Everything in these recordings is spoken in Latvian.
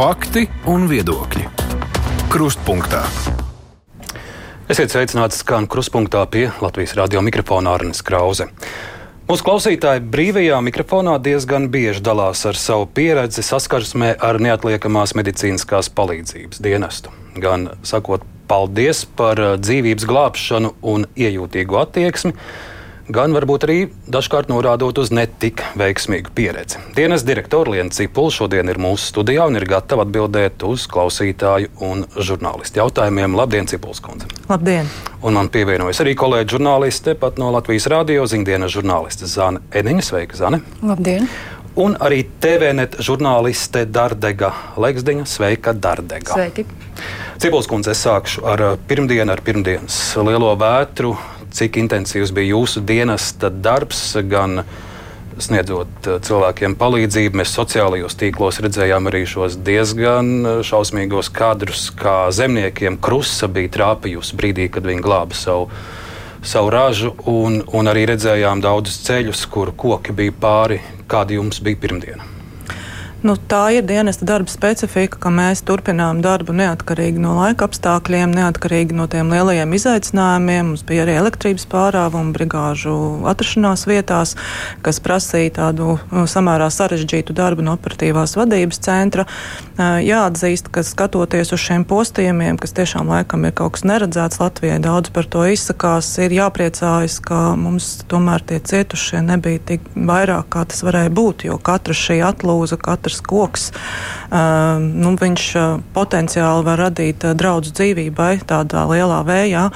Fakti un viedokļi. Krustpunktā. Esiet sveicināti skan krustpunktā pie Latvijas radio mikrofona Arnes Krause. Mūsu klausītāji brīvajā mikrofonā diezgan bieži dalās ar savu pieredzi saskarsmē ar neatliekamās medicīniskās palīdzības dienestu. Gan sakot paldies par dzīvības glābšanu un iejūtīgu attieksmi, gan varbūt arī dažkārt norādot uz netik veiksmīgu pieredzi. Dienas direktora Liena Cipula šodien ir mūsu studijā un ir gatava atbildēt uz klausītāju un žurnālistu jautājumiem. Labdien, Cipuls kundze! Labdien! Un man pievienojas arī kolēģi žurnāliste, pat no Latvijas Rādio ziņdienas žurnāliste Zane Eniņa. Sveika, Zane! Labdien! Un arī TVNet žurnāliste Dārdega Leksdiņa. Sveika, Dārdega! Sveiki! Cipuls kundze, es sākšu ar pirmdienu, ar pirmdienas lielo vētru cik intensīvs bija jūsu dienesta darbs, gan sniedzot eh, cilvēkiem palīdzību. Mēs sociālajos tīklos redzējām arī šos diezgan eh, šausmīgos kadrus, kā zemniekiem krusta bija trāpījusi brīdī, kad viņi glāba savu, savu ražu, un, un arī redzējām daudzus ceļus, kur koki bija pāri. Kāda jums bija pirmdiena? Nu, tā ir dienesta darba specifika, ka mēs turpinām darbu neatkarīgi no laika apstākļiem, neatkarīgi no tiem lielajiem izaicinājumiem. Mums bija arī elektrības pārāvuma brigāžu atrašanās vietās, kas prasīja tādu nu, samērā sarežģītu darbu no operatīvās vadības centra. Jāatzīst, ka skatoties uz šiem postījumiem, kas tiešām laikam ir kaut kas neredzēts Latvijai, daudz par to izsakās, ir jāpriecājas, ka mums tomēr tie cietušie nebija tik vairāk, kā tas varēja būt, jo katra šī atlūza, katra katrs koks, uh, nu, viņš uh, potenciāli var radīt uh, draudz dzīvībai tādā lielā vējā.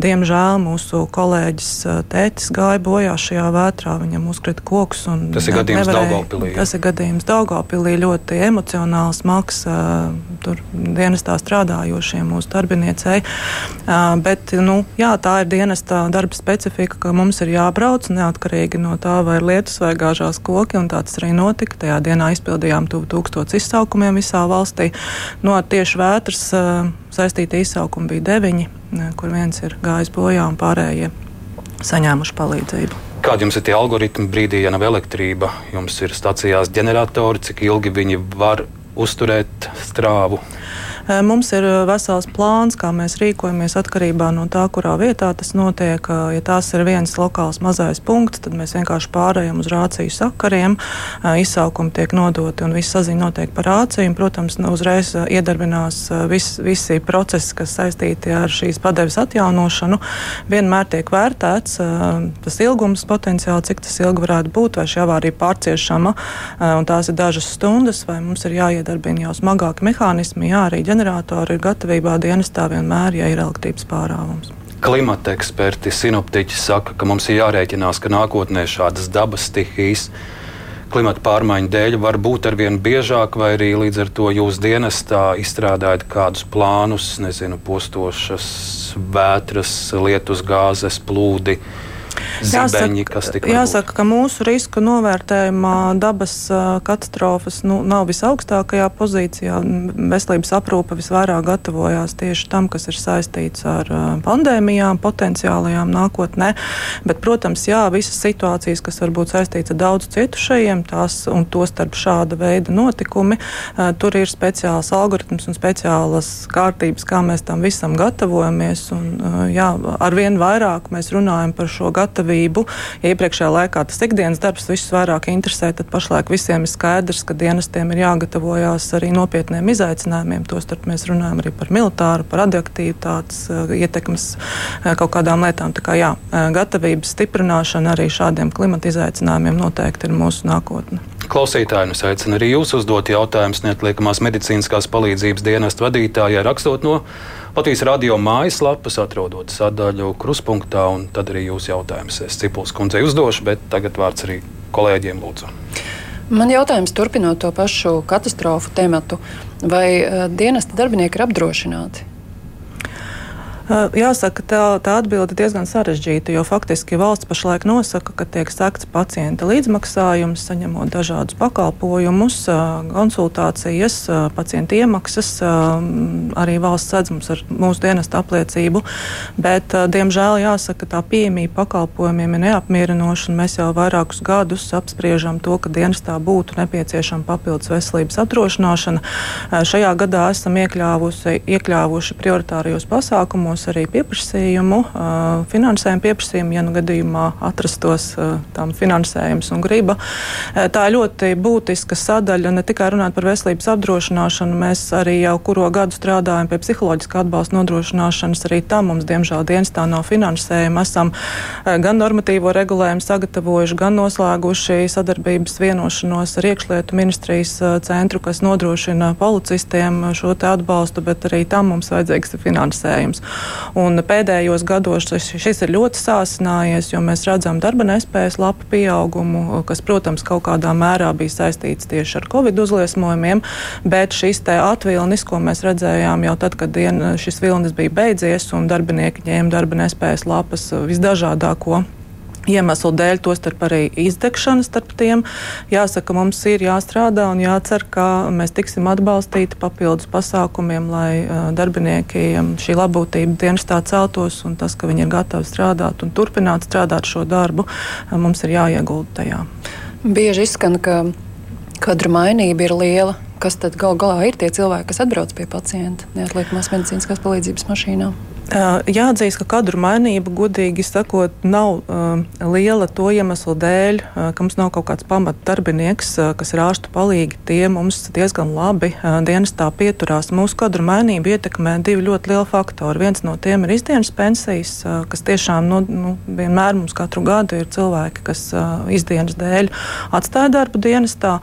Diemžēl mūsu kolēģis uh, tētis gāja bojā šajā vētrā, viņam uzkrita koks. Tas ir gadījums Daugavpilī. Tas ir gadījums Daugavpilī ļoti emocionāls, uh, tur dienestā strādājošiem mūsu darbiniecei. Uh, bet, nu, jā, tā ir dienesta darba specifika, ka mums ir jābrauc neatkarīgi no tā, vai ir lietus vai gāžās koki, un tā tas arī notika. Tajā dienā izpildījām bijām tuvu tūkstots izsaukumiem visā valstī. No tieši vētras saistītie izsaukumi bija deviņi, kur viens ir gājis bojā un pārējie saņēmuši palīdzību. Kādi jums ir tie algoritmi brīdī, ja nav elektrība? Jums ir stacijās ģeneratori, cik ilgi viņi var uzturēt strāvu? Mums ir vesels plāns, kā mēs rīkojamies atkarībā no tā, kurā vietā tas notiek. Ja tās ir viens lokāls mazais punkts, tad mēs vienkārši pārējām uz rāciju sakariem. Izsaukumi tiek nodoti un viss saziņa notiek par rāciju. Protams, uzreiz iedarbinās vis, visi procesi, kas saistīti ar šīs padeves atjaunošanu. Vienmēr tiek vērtēts tas ilgums potenciāli, cik tas ilgi varētu būt, vai šī avārija pārciešama, un tās ir dažas stundas, vai mums ir jāiedarbina jau smagāki mehānismi, jā, arī ģeneratori ir gatavībā dienestā vienmēr, ja ir elektrības pārāvums. Klimata eksperti, sinoptiķi saka, ka mums ir jārēķinās, ka nākotnē šādas dabas stihijas klimata pārmaiņu dēļ var būt arvien biežāk, vai arī līdz ar to jūs dienestā izstrādājat kādus plānus, nezinu, postošas vētras, lietus gāzes, plūdi zibeņi, kas tika jāsaka, ka mūsu risku novērtējumā dabas katastrofas nu, nav visaugstākajā pozīcijā. Veselības aprūpe visvairāk gatavojās tieši tam, kas ir saistīts ar pandēmijām, potenciālajām nākotnē. Bet, protams, jā, visas situācijas, kas var būt saistītas ar daudz cietušajiem, tās un to starp šāda veida notikumi, tur ir speciāls algoritms un speciālas kārtības, kā mēs tam visam gatavojamies. Un, jā, arvien vairāk mēs runājam par šo gatavošanu gatavību. Ja iepriekšējā laikā tas ikdienas darbs visus vairāk interesē, tad pašlaik visiem ir skaidrs, ka dienestiem ir jāgatavojas arī nopietniem izaicinājumiem. Tostarp mēs runājam arī par militāru, par radioaktivitātes eh, ietekmes eh, kaut kādām lietām. Tā kā jā, eh, gatavības stiprināšana arī šādiem klimata izaicinājumiem noteikti ir mūsu nākotne. Klausītāji, es aicinu arī jūs uzdot jautājumus neatliekamās medicīniskās palīdzības dienesta vadītājai, rakstot no Latvijas radio mājaslapas, atrodot sadaļu kruspunktā, un tad arī jūsu jautājumus es Cipuls kundzei uzdošu, bet tagad vārds arī kolēģiem lūdzu. Man jautājums turpinot to pašu katastrofu tematu, vai uh, dienesta darbinieki ir apdrošināti? Jāsaka, tā, tā atbilde ir diezgan sarežģīta, jo faktiski valsts pašlaik nosaka, ka tiek sekts pacienta līdzmaksājums, saņemot dažādus pakalpojumus, konsultācijas, pacienta iemaksas. Arī valsts sedz mums ar mūsu dienesta apliecību, bet, diemžēl, jāsaka, tā pieejamība pakalpojumiem ir neapmierinoša, un mēs jau vairākus gadus apspriežam to, ka dienestā būtu nepieciešama papildus veselības apdrošināšana. Šajā gadā esam iekļāvuši prioritārajos pasākumos saņēmusi arī pieprasījumu, finansējumu pieprasījumu, ja nu gadījumā atrastos tam finansējums un griba. Tā ir ļoti būtiska sadaļa, ne tikai runāt par veselības apdrošināšanu, mēs arī jau kuro gadu strādājam pie psiholoģiskā atbalsta nodrošināšanas. Arī tam mums, diemžēl, dienestā nav finansējuma. Esam gan normatīvo regulējumu sagatavojuši, gan noslēguši sadarbības vienošanos ar iekšlietu ministrijas centru, kas nodrošina policistiem šo atbalstu, bet arī tam mums vajadzīgs finansējums. Un pēdējos gados šis ir ļoti sāsinājies, jo mēs redzam darba nespējas lapu pieaugumu, kas, protams, kaut kādā mērā bija saistīts tieši ar covid uzliesmojumiem, bet šis te atvilnis, ko mēs redzējām jau tad, kad dien, šis vilnis bija beidzies un darbinieki ņēma darba nespējas lapas visdažādāko iemeslu dēļ, tostarp arī izdegšana starp tiem. Jāsaka, mums ir jāstrādā un jācer, ka mēs tiksim atbalstīti papildus pasākumiem, lai uh, darbinieki šī labbūtība dienestā celtos un tas, ka viņi ir gatavi strādāt un turpināt strādāt šo darbu, uh, mums ir jāiegulda tajā. Bieži izskan, ka kadra mainība ir liela. Kas tad gal galā ir tie cilvēki, kas atbrauc pie pacienta neatliekamās medicīniskās palīdzības mašīnām? Jāatzīst, ka kadru mainība, godīgi sakot, nav uh, liela to iemeslu dēļ, uh, ka mums nav kaut kāds pamatdarbinieks, uh, kas ir ārstu palīgi. Tie mums diezgan labi uh, dienestā pieturās. Mūsu kadru mainību ietekmē divi ļoti lieli faktori. Viens no tiem ir izdienas pensijas, uh, kas tiešām nu, nu, vienmēr mums katru gadu ir cilvēki, kas uh, izdienas dēļ atstāja darbu dienestā.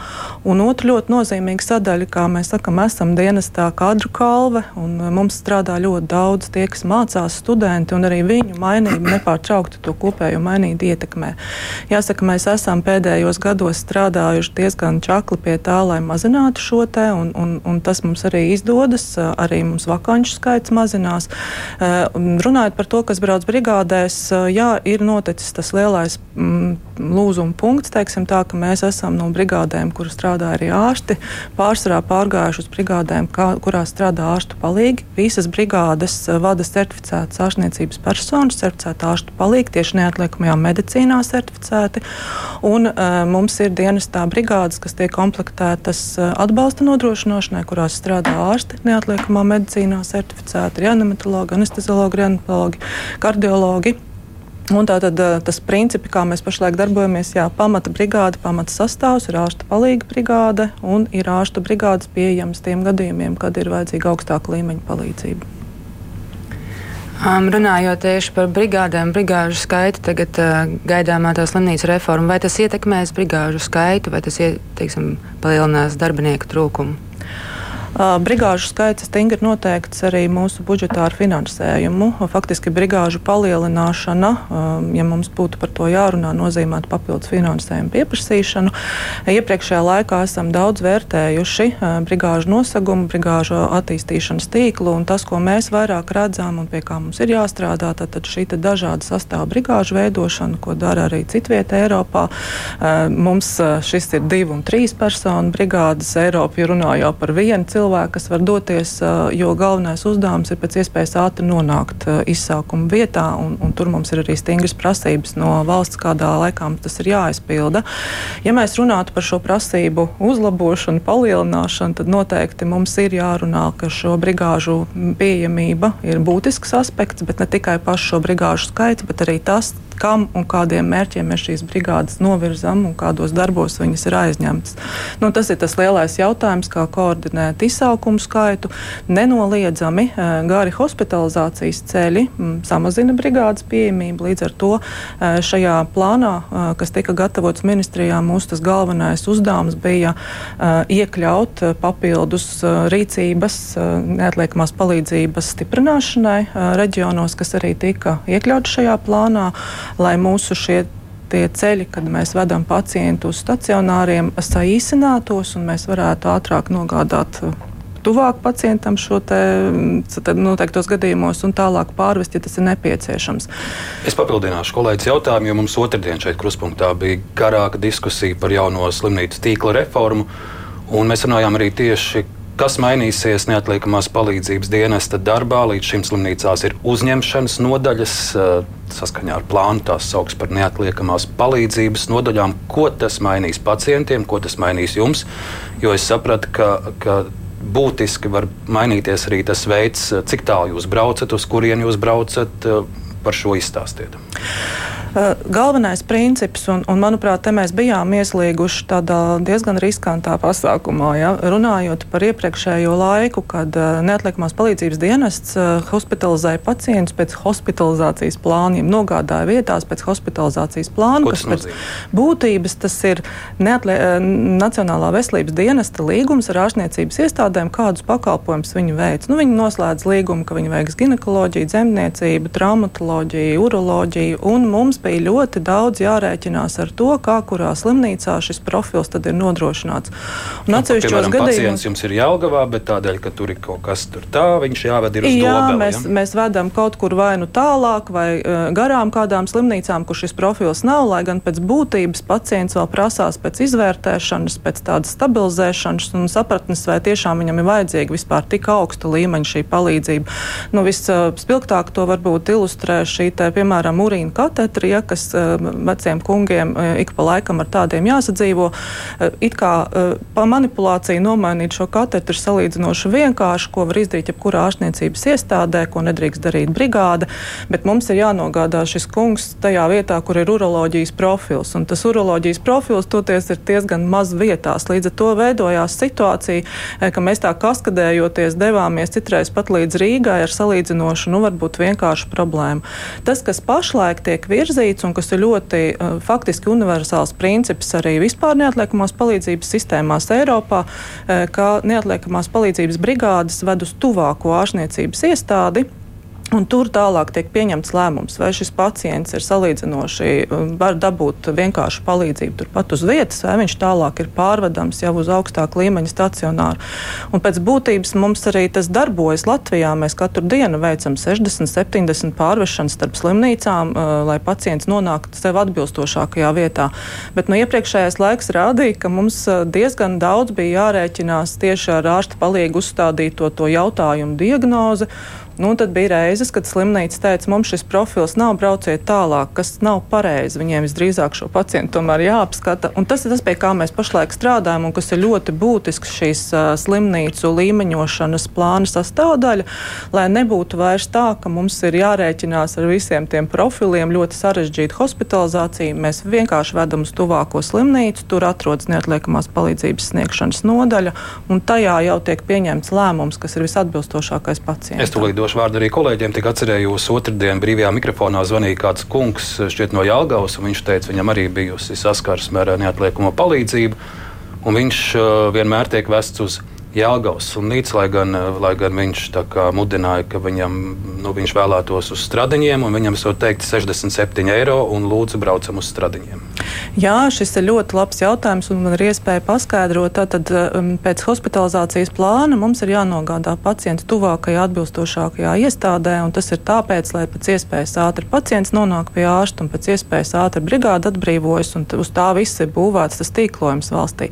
Un otra ļoti nozīmīga sadaļa, kā mēs sakam, esam dienestā kadru kalve, un uh, mums strādā ļoti daudz tie, kas mācās studenti, un arī viņu mainība nepārtraukti to kopējo mainību ietekmē. Jāsaka, mēs esam pēdējos gados strādājuši diezgan čakli pie tā, lai mazinātu šo te, un, un, un tas mums arī izdodas. Arī mums vakanču skaits mazinās. Runājot par to, kas brauc brigādēs, jā, ir noticis tas lielais mm, lūzuma punkts, teiksim tā, ka mēs esam no brigādēm, kur strādā arī ārsti, pārsvarā pārgājuši uz brigādēm, kā, kurās strādā ārstu palīgi. Visas brigādes vada certificētas ārstniecības personas, certificēta ārstu palīgi, tieši neatliekamajā medicīnā certificēti. Un, uh, mums ir dienestā brigādes, kas tiek komplektētas uh, atbalsta nodrošināšanai, kurās strādā ārsti neatliekamā medicīnā certificēti, reanimatologi, anesteziologi, reanimatologi, kardiologi. Un tātad tas princips, kā mēs pašlaik darbojamies, jā, pamata brigāde, pamata sastāvs ir ārsta palīga brigāde un ir ārsta brigādes pieejamas tiem gadījumiem, kad ir vajadzīga augstāka līmeņa palīdzība. Um, runājot tieši par brigādēm, brigāžu skaitu, tagad uh, gaidāmā tā slimnīcas reforma, vai tas ietekmēs brigāžu skaitu, vai tas teiksim, palielinās darbinieku trūkumu? Brigāžu skaits stingri noteikts arī mūsu budžetā ar finansējumu. Faktiski brigāžu palielināšana, ja mums būtu par to jārunā, nozīmētu papildus finansējumu pieprasīšanu. Iepriekšējā laikā esam daudz vērtējuši brigāžu nosagumu, brigāžu attīstīšanas tīklu, un tas, ko mēs vairāk redzam un pie kā mums ir jāstrādā, tad, šī dažāda sastāvā brigāžu veidošana, ko dara arī citvieta Eiropā. Mums šis ir divu un trīs personu brigādes Eiropā, ja runā jau par vienu cilvēku cilvēki, kas var doties, jo galvenais uzdevums ir pēc iespējas ātri nonākt izsākuma vietā, un, un tur mums ir arī stingras prasības no valsts, kādā laikā tas ir jāizpilda. Ja mēs runātu par šo prasību uzlabošanu, palielināšanu, tad noteikti mums ir jārunā, ka šo brigāžu pieejamība ir būtisks aspekts, bet ne tikai pašu šo brigāžu skaits, bet arī tas, kam un kādiem mērķiem mēs šīs brigādes novirzam un kādos darbos viņas ir aizņemtas. Nu, tas ir tas lielais jautājums, kā koordinēt izsaukumu skaitu. Nenoliedzami eh, gari hospitalizācijas ceļi m, samazina brigādes pieejamību. Līdz ar to eh, šajā plānā, eh, kas tika gatavots ministrijā, mūsu galvenais uzdevums bija iekļaut papildus rīcības, neatliekamās palīdzības stiprināšanai reģionos, kas arī tika iekļauts šajā plānā lai mūsu šie tie ceļi, kad mēs vedam pacientu uz stacionāriem, saīsinātos un mēs varētu ātrāk nogādāt uh, tuvāk pacientam šo te, noteiktos gadījumos un tālāk pārvest, ja tas ir nepieciešams. Es papildināšu kolēģis jautājumu, jo mums otrdien šeit kruspunktā bija garāka diskusija par jauno slimnīcu tīkla reformu. Un mēs runājām arī tieši, kas mainīsies neatliekamās palīdzības dienesta darbā. Līdz šim slimnīcās ir uzņemšanas nodaļas, saskaņā ar plānu tās sauc par neatliekamās palīdzības nodaļām. Ko tas mainīs pacientiem, ko tas mainīs jums? Jo es sapratu, ka, ka būtiski var mainīties arī tas veids, cik tālu jūs braucat, uz kurien jūs braucat. Par šo izstāstiet. Eh, galvenais princips, un, un manuprāt, te mēs bijām ieslīguši tādā diezgan riskantā pasākumā, ja, runājot par iepriekšējo laiku, kad uh, neatliekamās palīdzības dienests uh, hospitalizēja pacientus pēc hospitalizācijas plāniem, nogādāja vietās pēc hospitalizācijas plāna, kas pēc būtības tas ir neatlie, Nacionālā veselības dienesta līgums ar ārstniecības iestādēm, kādus pakalpojumus viņi veic. Nu, viņi noslēdz līgumu, ka viņi veiks ginekoloģiju, dzemdniecību, traumatoloģiju, uroloģiju, un mums bija ļoti daudz jārēķinās ar to, kā kurā slimnīcā šis profils ir nodrošināts. Un nu, atsevišķos gadījumos jums ir Jālgavā, bet tādēļ, ka tur ir kaut kas tur tā, viņš jāved ir uz jā, dobeli, mēs, ja? mēs vedam kaut kur vai nu tālāk vai uh, garām kādām slimnīcām, kur šis profils nav, lai gan pēc būtības pacients vēl prasās pēc izvērtēšanas, pēc tādas stabilizēšanas un sapratnes, vai tiešām viņam ir vajadzīga vispār tik augsta līmeņa šī palīdzība. Nu, Vispilgtāk to varbūt ilustrē šī, te, piemēram, urīna katetra, ja, kas eh, veciem kungiem eh, ik pa laikam ar tādiem jāsadzīvo. Eh, it kā pa manipulāciju nomainīt šo katetru ir salīdzinoši vienkārši, ko var izdarīt jebkurā ārstniecības iestādē, ko nedrīkst darīt brigāde, bet mums ir jānogādā šis kungs tajā vietā, kur ir uroloģijas profils. Un tas uroloģijas profils toties ir diezgan maz vietās. Līdz ar to veidojās situācija, ka mēs tā kaskadējoties devāmies citreiz pat līdz Rīgai ar salīdzinošu, nu, varbūt vienkāršu problēmu. Tas, kas pašlaik tiek virzīts, un kas ir ļoti uh, faktiski universāls princips arī vispār neatliekamās palīdzības sistēmās Eiropā, uh, ka neatliekamās palīdzības brigādes ved uz tuvāko ārstniecības iestādi. Un tur tālāk tiek pieņemts lēmums, vai šis pacients ir salīdzinoši, um, var dabūt vienkāršu palīdzību turpat uz vietas, vai viņš tālāk ir pārvedams jau uz augstāku līmeņa stacionāru. Un pēc būtības mums arī tas darbojas Latvijā. Mēs katru dienu veicam 60, 70 pārvešanas starp slimnīcām, uh, lai pacients nonāktu sev atbilstošākajā vietā. Bet no nu, iepriekšējais laiks rādīja, ka mums uh, diezgan daudz bija jārēķinās tieši ar ārsta palīgu uzstādīto to jautājumu diagnozi. Nu, tad bija reizes, kad slimnīca teica, mums šis profils nav, brauciet tālāk, kas nav pareizi. Viņiem visdrīzāk šo pacientu tomēr jāapskata. Un tas ir tas, pie kā mēs pašlaik strādājam, un kas ir ļoti būtisks šīs uh, slimnīcu līmeņošanas plāna sastāvdaļa, lai nebūtu vairs tā, ka mums ir jārēķinās ar visiem tiem profiliem, ļoti sarežģīta hospitalizācija. Mēs vienkārši vedam uz tuvāko slimnīcu, tur atrodas neatliekamās palīdzības sniegšanas nodaļa, un tajā jau tiek pieņemts lēmums, kas ir visatbilstošākais pacientam došu vārdu arī kolēģiem. Tik atcerējos, otrdien brīvajā mikrofonā zvanīja kāds kungs šķiet no Jālgavas, un viņš teica, viņam arī bijusi saskarsme ar neatliekamo palīdzību. Un viņš uh, vienmēr tiek vests uz Jālgavas slimnīca, lai gan, lai gan viņš mudināja, ka viņam, nu, viņš vēlētos uz stradiņiem, un viņam esot teikt 67 eiro, un lūdzu braucam uz stradiņiem. Jā, šis ir ļoti labs jautājums, un man ir iespēja paskaidrot. Tātad um, pēc hospitalizācijas plāna mums ir jānogādā pacients tuvākajā atbilstošākajā iestādē, un tas ir tāpēc, lai pēc iespējas ātri pacients nonāk pie ārsta un pēc iespējas ātri brigāde atbrīvojas, un uz tā viss ir būvēts tas tīklojums valstī.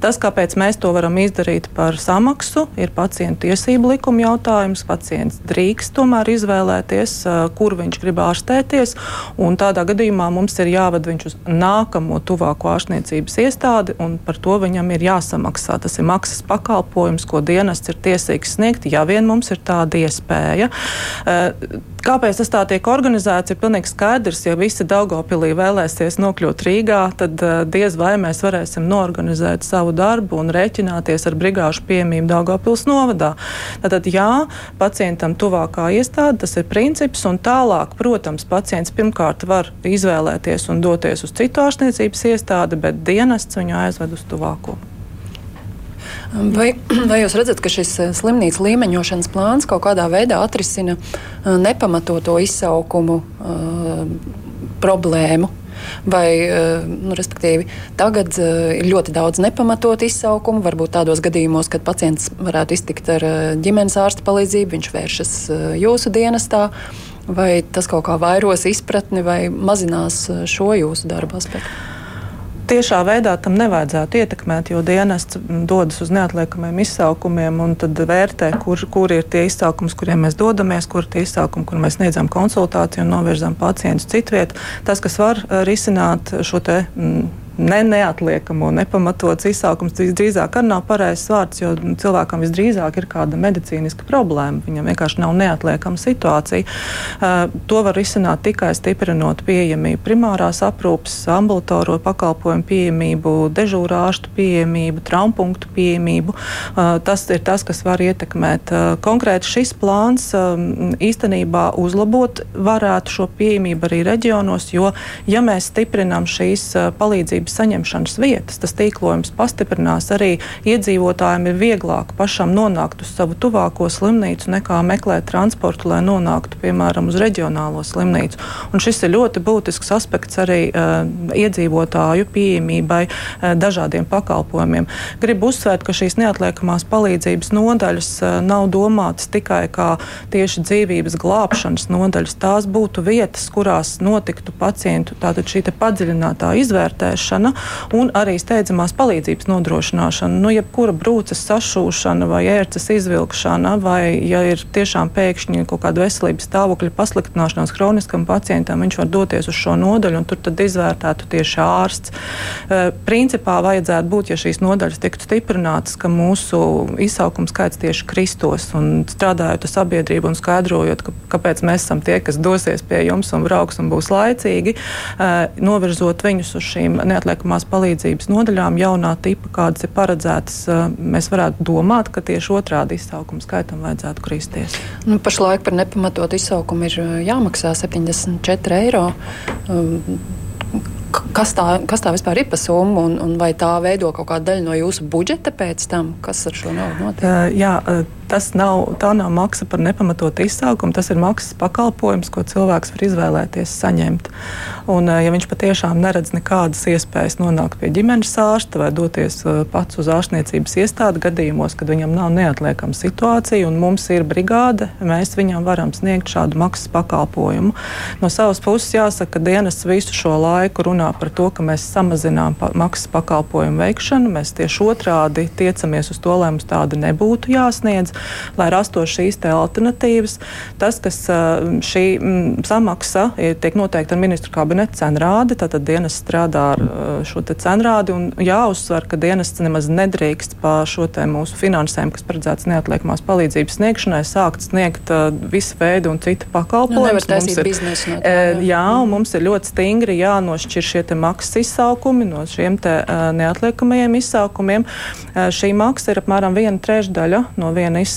Tas, kāpēc mēs to varam izdarīt par samaksu ir pacientu tiesību likuma jautājums. Pacients drīkst tomēr izvēlēties, kur viņš grib ārstēties. Tādā gadījumā mums ir jāved viņš uz nākamo tuvāko ārstniecības iestādi, un par to viņam ir jāsamaksā. Tas ir maksas pakalpojums, ko dienests ir tiesīgs sniegt, ja vien mums ir tāda iespēja. Kāpēc tas tā tiek organizēts, ir pilnīgi skaidrs. Ja visi Daugopilī vēlēsies nokļūt Rīgā, tad diez vai mēs varēsim norganizēt savu darbu un rēķināties ar brigāžu pieejamību Daugopils novadā. Tātad, jā, pacientam tuvākā iestāde, tas ir princips, un tālāk, protams, pacients pirmkārt var izvēlēties un doties uz citu ārstniecības iestādi, bet dienests viņu aizved uz tuvāko. Vai, vai jūs redzat, ka šis slimnīcas līmeņošanas plāns kaut kādā veidā atrisina nepamatoto izsaukumu uh, problēmu? Vai, nu, respektīvi, tagad ir ļoti daudz nepamatot izsaukumu. Varbūt tādos gadījumos, kad pacients varētu iztikt ar ģimenes ārsta palīdzību, viņš vēršas jūsu dienestā. Vai tas kaut kā vairos izpratni vai mazinās šo jūsu darba aspektu? Tiešā veidā tam nevajadzētu ietekmēt, jo dienests dodas uz neatliekamiem izsaukumiem un tad vērtē, kur, kur ir tie izsaukumi, kuriem mēs dodamies, kur ir tie izsaukumi, kur mēs sniedzam konsultāciju un novirzām pacientus citviet. Tas, kas var risināt šo te. Mm, ne neatliekamo, nepamatots izsaukums. Drīzāk arī nav pareizs vārds, jo cilvēkam visdrīzāk ir kāda medicīniska problēma. Viņam vienkārši nav neatliekama situācija. Uh, to var risināt tikai stiprinot pieejamību primārās aprūpes, ambulatorā pakalpojumu pieejamību, dežūrā ārstu pieejamību, trauмкtu pieejamību. Uh, tas ir tas, kas var ietekmēt. Uh, konkrēti šis plāns um, īstenībā uzlabot varētu šo pieejamību arī reģionos, jo ja mēs stiprinām šīs palīdzības palīdzības saņemšanas vietas. Tas tīklojums pastiprinās arī iedzīvotājiem ir vieglāk pašam nonākt uz savu tuvāko slimnīcu nekā meklēt transportu, lai nonāktu piemēram uz reģionālo slimnīcu. Un šis ir ļoti būtisks aspekts arī uh, iedzīvotāju pieejamībai uh, dažādiem pakalpojumiem. Gribu uzsvērt, ka šīs neatliekamās palīdzības nodaļas uh, nav domātas tikai kā tieši dzīvības glābšanas nodaļas. Tās būtu vietas, kurās notiktu pacientu šī padziļinātā izvērtēšana ārstēšana un arī steidzamās palīdzības nodrošināšana. Nu, jebkura brūces sašūšana vai ērces izvilkšana, vai ja ir tiešām pēkšņi kaut kāda veselības stāvokļa pasliktināšanās kroniskam pacientam, viņš var doties uz šo nodaļu un tur tad izvērtētu tieši ārsts. E, principā vajadzētu būt, ja šīs nodaļas tiktu stiprinātas, ka mūsu izsaukums skaits tieši kristos un strādājot ar sabiedrību un skaidrojot, ka, kāpēc mēs esam tie, kas dosies pie jums un brauks un būs laicīgi, e, novirzot viņus uz šīm neatliekamām neatliekamās palīdzības nodaļām jaunā tipa, kādas ir paredzētas, mēs varētu domāt, ka tieši otrādi izsaukuma skaitam vajadzētu kristies. Nu, pašlaik par nepamatotu izsaukumu ir jāmaksā 74 eiro. Kas tā, kas tā vispār ir par summu, un, un vai tā veido kaut kādu daļu no jūsu budžeta pēc tam, kas ar šo naudu notiek? Uh, jā, tas nav, tā nav maksa par nepamatotu izsaukumu, tas ir maksas pakalpojums, ko cilvēks var izvēlēties saņemt. Un, ja viņš patiešām neredz nekādas iespējas nonākt pie ģimenes ārsta vai doties pats uz ārstniecības iestādi gadījumos, kad viņam nav neatliekama situācija un mums ir brigāde, mēs viņam varam sniegt šādu maksas pakalpojumu. No savas puses jāsaka, ka dienas visu šo laiku runā par to, ka mēs samazinām pa maksas pakalpojumu veikšanu. Mēs tieši otrādi tiecamies uz to, lai mums tāda nebūtu jāsniedz lai rastos šīs alternatīvas. Tas, kas šī samaksa tiek noteikta ar ministru kabineta cenrādi, tad dienas strādā ar šo cenrādi un jāuzsver, ka dienas nemaz nedrīkst pa šo mūsu finansējumu, kas paredzēts neatliekamās palīdzības sniegšanai, sākt sniegt visu veidu un citu pakalpojumus. Nu, mums ir biznesa no tā. Jā, jā un mums ir ļoti stingri jānošķir šie maksas izsaukumi no šiem te, neatliekamajiem izsaukumiem. Šī maksa ir apmēram viena trešdaļa no viena izsaukuma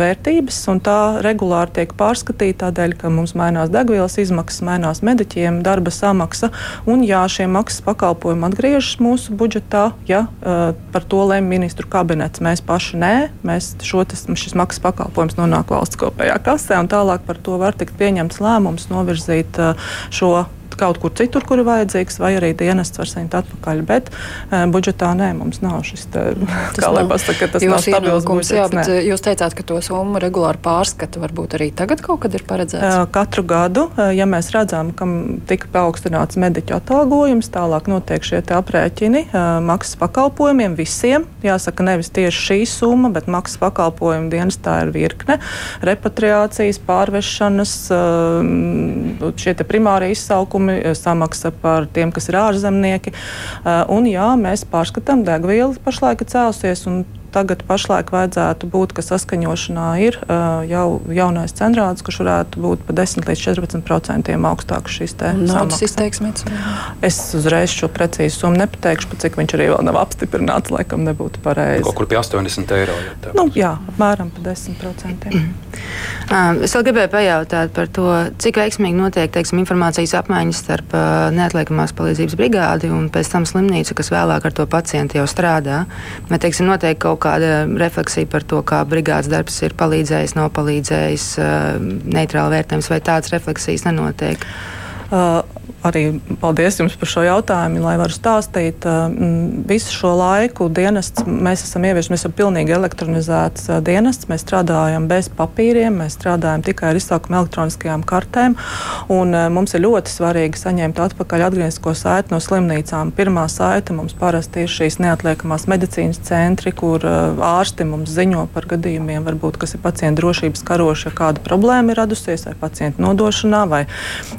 vērtības, un tā regulāri tiek pārskatīta tādēļ, ka mums mainās degvielas izmaksas, mainās mediķiem darba samaksa, un jā, šie maksas pakalpojumi atgriežas mūsu budžetā, ja par to lemj ministru kabinets. Mēs paši nē, mēs šo, tas, šis maksas pakalpojums nonāk valsts kopējā kasē, un tālāk par to var tikt pieņemts lēmums novirzīt šo kaut kur citur, kur ir vajadzīgs, vai arī dienests var saņemt atpakaļ. Bet uh, budžetā nē, mums nav šis te, kā lai pasaka, tas nav stabils budžets. Jā, bet nē. jūs teicāt, ka to summu regulāri pārskata varbūt arī tagad kaut kad ir paredzēts? Uh, katru gadu, uh, ja mēs redzam, ka tika paaugstināts mediķu atalgojums, tālāk notiek šie aprēķini uh, maksas pakalpojumiem visiem. Jāsaka, nevis tieši šī summa, bet maksas pakalpojumu dienestā ir virkne repatriācijas, pārvešanas, šie primārie izsaukumi uzņēmumi, eh, samaksa par tiem, kas ir ārzemnieki. Eh, un jā, mēs pārskatām, degviela pašlaik cēlusies, un tagad pašlaik vajadzētu būt, ka saskaņošanā ir jau jaunais centrāls, kurš varētu būt pa 10 līdz 14% augstāks šīs naudas izteiksmes. Es uzreiz šo precīzu summu nepateikšu, pat cik viņš arī vēl nav apstiprināts, laikam nebūtu pareizi. Kaut kur pie 80 eiro. Ja nu, jā, apmēram pa 10%. Um, es vēl gribēju pajautāt par to, cik veiksmīgi notiek teiksim, informācijas apmaiņas starp uh, neatliekamās palīdzības brigādi un pēc tam slimnīcu, kas vēlāk ar to pacientu jau strādā. Vai teiksim, notiek kaut kāda refleksija par to, kā brigādes darbs ir palīdzējis, nav palīdzējis, uh, neitrāli vērtējums, vai tādas refleksijas nenotiek? Uh, arī paldies jums par šo jautājumu, lai varu stāstīt. Visu šo laiku dienests mēs esam ieviesuši, mēs esam pilnīgi elektronizēts dienests. Mēs strādājam bez papīriem, mēs strādājam tikai ar izsaukumu elektroniskajām kartēm. Mums ir ļoti svarīgi saņemt atpakaļ atgrieznisko saiti no slimnīcām. Pirmā saita mums parasti ir šīs neatliekamās medicīnas centri, kur ārsti mums ziņo par gadījumiem, varbūt, kas ir pacienta drošības karoši, ja kāda problēma ir radusies vai pacienta nodošanā, vai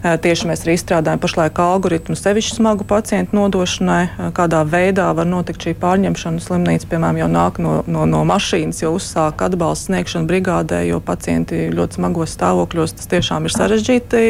tieši mēs arī izstrādājam pašlaik pašlaik algoritmu sevišķi smagu pacientu nodošanai, kādā veidā var notikt šī pārņemšana. Slimnīca, piemēram, jau nāk no, no, no mašīnas, jau uzsāk atbalstu sniegšanu brigādē, jo pacienti ļoti smagos stāvokļos tas tiešām ir sarežģīti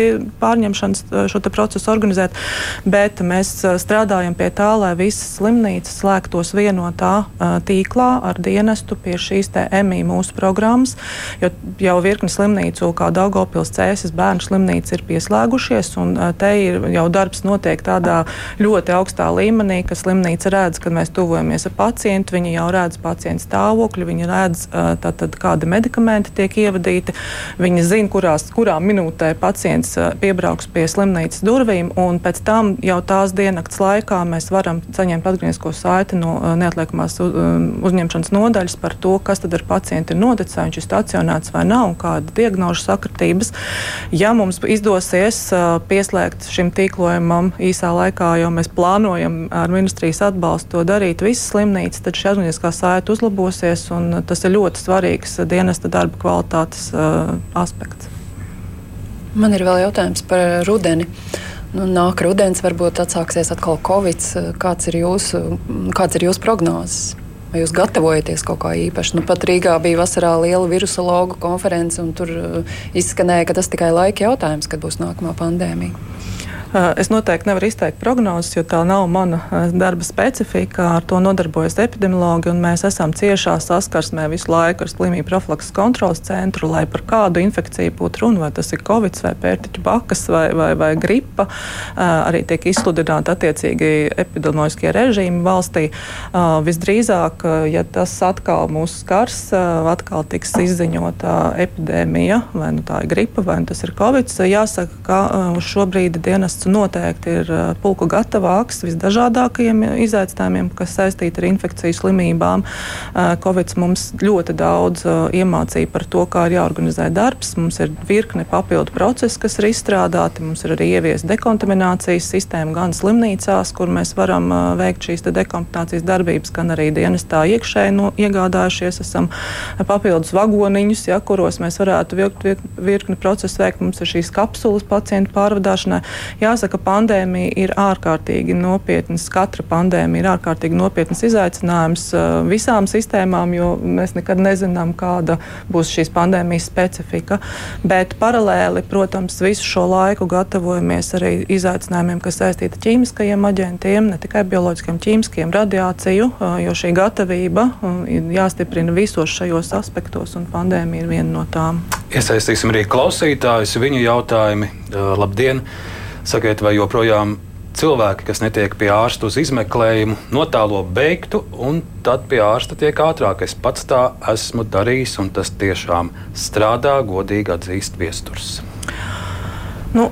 pārņemšanas šo procesu organizēt. Bet mēs strādājam pie tā, lai visas slimnīcas slēgtos vienotā tīklā ar dienestu pie šīs EMI mūsu programmas, jo jau virkni slimnīcu, kā Daugopils, Cēsis, bērnu slimnīca ir pieslēgušies, un te ir jau darbs notiek tādā ļoti augstā līmenī, ka slimnīca redz, kad mēs tuvojamies ar pacientu, viņi jau redz pacienta stāvokli, viņi redz, tātad, kādi medikamenti tiek ievadīti, viņi zina, kurās, kurā minūtē pacients piebrauks pie slimnīcas durvīm, un pēc tam jau tās diennakts laikā mēs varam saņemt atgrieznisko saiti no neatliekamās uzņemšanas nodaļas par to, kas tad ar pacientu ir noticis, vai viņš ir stacionēts vai nav, un kāda diagnožu sakritības. Ja mums izdosies pieslēgt šim tīklam, tīklojumam īsā laikā, jo mēs plānojam ar ministrijas atbalstu to darīt visas slimnīcas, tad šī atmiņas saita uzlabosies, un tas ir ļoti svarīgs dienesta darba kvalitātes uh, aspekts. Man ir vēl jautājums par rudeni. Nu, nāk rudens, varbūt atsāksies atkal Covid. Kāds ir jūsu, kāds ir jūsu prognozes? Vai jūs gatavojaties kaut kā īpaši? Nu, pat Rīgā bija vasarā liela virusologu konference, un tur izskanēja, ka tas tikai laika jautājums, kad būs nākamā pandēmija. Eh, es noteikti nevaru izteikt prognozes, jo tā nav mana eh, darba specifika. Ar to nodarbojas epidemiologi, un mēs esam ciešā saskarsmē visu laiku ar slimību profilakses kontrolas centru, lai par kādu infekciju būtu runa, vai tas ir covid, vai pērtiķu bakas, vai, vai, vai gripa. Eh, arī tiek izsludināti attiecīgi epidemioloģiskie režīmi valstī. Visdrīzāk, ja tas atkal mūs skars, atkal tiks izziņota epidēmija, vai nu tā ir gripa, vai nu tas ir covid, jāsaka, ka uz šo brīdi dienas dienests noteikti ir pulku gatavāks visdažādākajiem izaicinājumiem, kas saistīti ar infekciju slimībām. Covid mums ļoti daudz iemācīja par to, kā ir jāorganizē darbs. Mums ir virkne papildu procesu, kas ir izstrādāti. Mums ir arī ieviesta dekontaminācijas sistēma gan slimnīcās, kur mēs varam veikt šīs dekontaminācijas darbības, gan arī dienestā iekšēji no, iegādājušies. Esam papildus vagoniņus, ja, kuros mēs varētu virkni procesu veikt. Mums ir šīs kapsulas pacientu pārvadāšanai. Jāsaka, pandēmija ir ārkārtīgi nopietnas. Katra pandēmija ir ārkārtīgi nopietnas izaicinājums uh, visām sistēmām, jo mēs nekad nezinām, kāda būs šīs pandēmijas specifika. Bet paralēli, protams, visu šo laiku gatavojamies arī izaicinājumiem, kas saistīti ar ķīmiskajiem aģentiem, ne tikai bioloģiskiem, ķīmiskiem, radiāciju, uh, jo šī gatavība uh, ir jāstiprina visos šajos aspektos, un pandēmija ir viena no tām. Iesaistīsim arī klausītājus, viņu jautājumi. Labdien! Sakiet, vai joprojām cilvēki, kas netiek pie ārsta uz izmeklējumu, notālo beigtu, un tad pie ārsta tiek ātrāk. Es pats tā esmu darījis, un tas tiešām strādā, godīgi atzīst viesturs. Nu,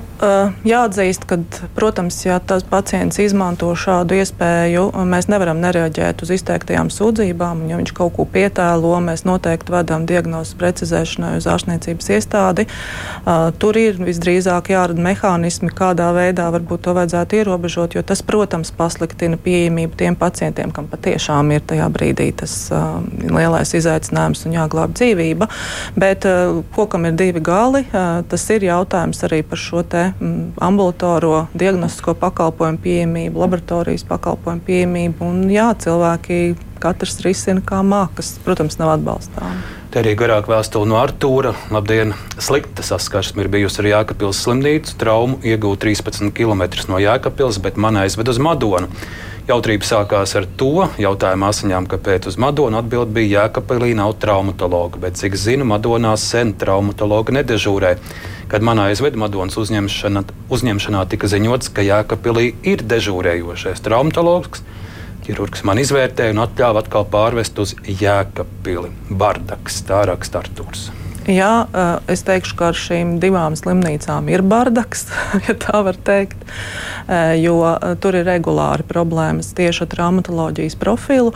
jāatzīst, ka, protams, ja tas pacients izmanto šādu iespēju, mēs nevaram nereaģēt uz izteiktajām sūdzībām. Ja viņš kaut ko pietēlo, mēs noteikti vedam diagnozes precizēšanai uz ārstniecības iestādi. Tur ir visdrīzāk jārada mehānismi, kādā veidā varbūt to vajadzētu ierobežot, jo tas, protams, pasliktina pieejamību tiem pacientiem, kam patiešām ir tajā brīdī tas lielais izaicinājums un jāglāb dzīvība. Bet kokam ir divi gali, tas ir jautājums arī par šo šo te ambulatoro diagnostisko pakalpojumu pieejamību, laboratorijas pakalpojumu pieejamību. Un, jā, cilvēki katrs risina kā mākas, protams, nav atbalstāms. Te arī garāk vēstule no Artūra. Labdien! Slikta saskarsme ir bijusi ar Jēkabpils slimnīcu. Traumu iegūta 13 km no Jēkabpils, bet man aizved uz Madonu. Jautrība sākās ar to jautājumu asiņām, kāpēc uz Madonu atbild bija Jēkabpilī nav traumatologa, bet cik zinu, Madonā sen traumatologa nedežūrē. Kad man aizveda Madonas uzņemšana, uzņemšanā, tika ziņots, ka Jēkabpilī ir dežūrējošais traumatologs. Ķirurgs man izvērtēja un atļāva atkal pārvest uz Jēkabpili. Bardaks, tā raksta Artūrs. Jā, eh, es teikšu, ka ar šīm divām slimnīcām ir bardaks, ja tā var teikt, eh, jo eh, tur ir regulāri problēmas tieši ar traumatoloģijas profilu.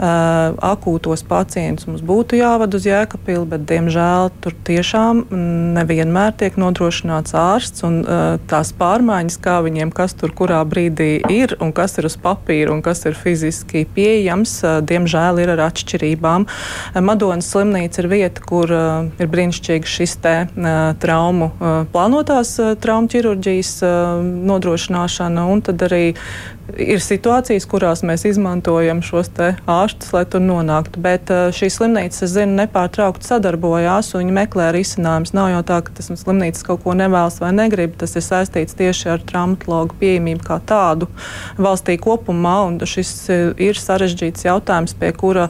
Akūtos pacientus mums būtu jāvada uz Jēkabili, bet, diemžēl, tur tiešām nevienmēr tiek nodrošināts ārsts un tās pārmaiņas, kā viņiem kas tur kurā brīdī ir un kas ir uz papīra un kas ir fiziski pieejams, diemžēl ir ar atšķirībām. Madonas slimnīca ir vieta, kur ir brīnišķīgi šis te traumu, plānotās traumu ķirurģijas nodrošināšana, un tad arī ir situācijas, kurās mēs izmantojam šos ārstus, lai tur nonāktu. Bet uh, šīs slimnīcas, es zinu, nepārtraukti sadarbojās un viņi meklē risinājumus. Nav jau tā, ka tas slimnīcas kaut ko nevēlas vai negrib. Tas ir saistīts tieši ar traumatologu pieejamību kā tādu valstī kopumā. Šis uh, ir sarežģīts jautājums, pie kura,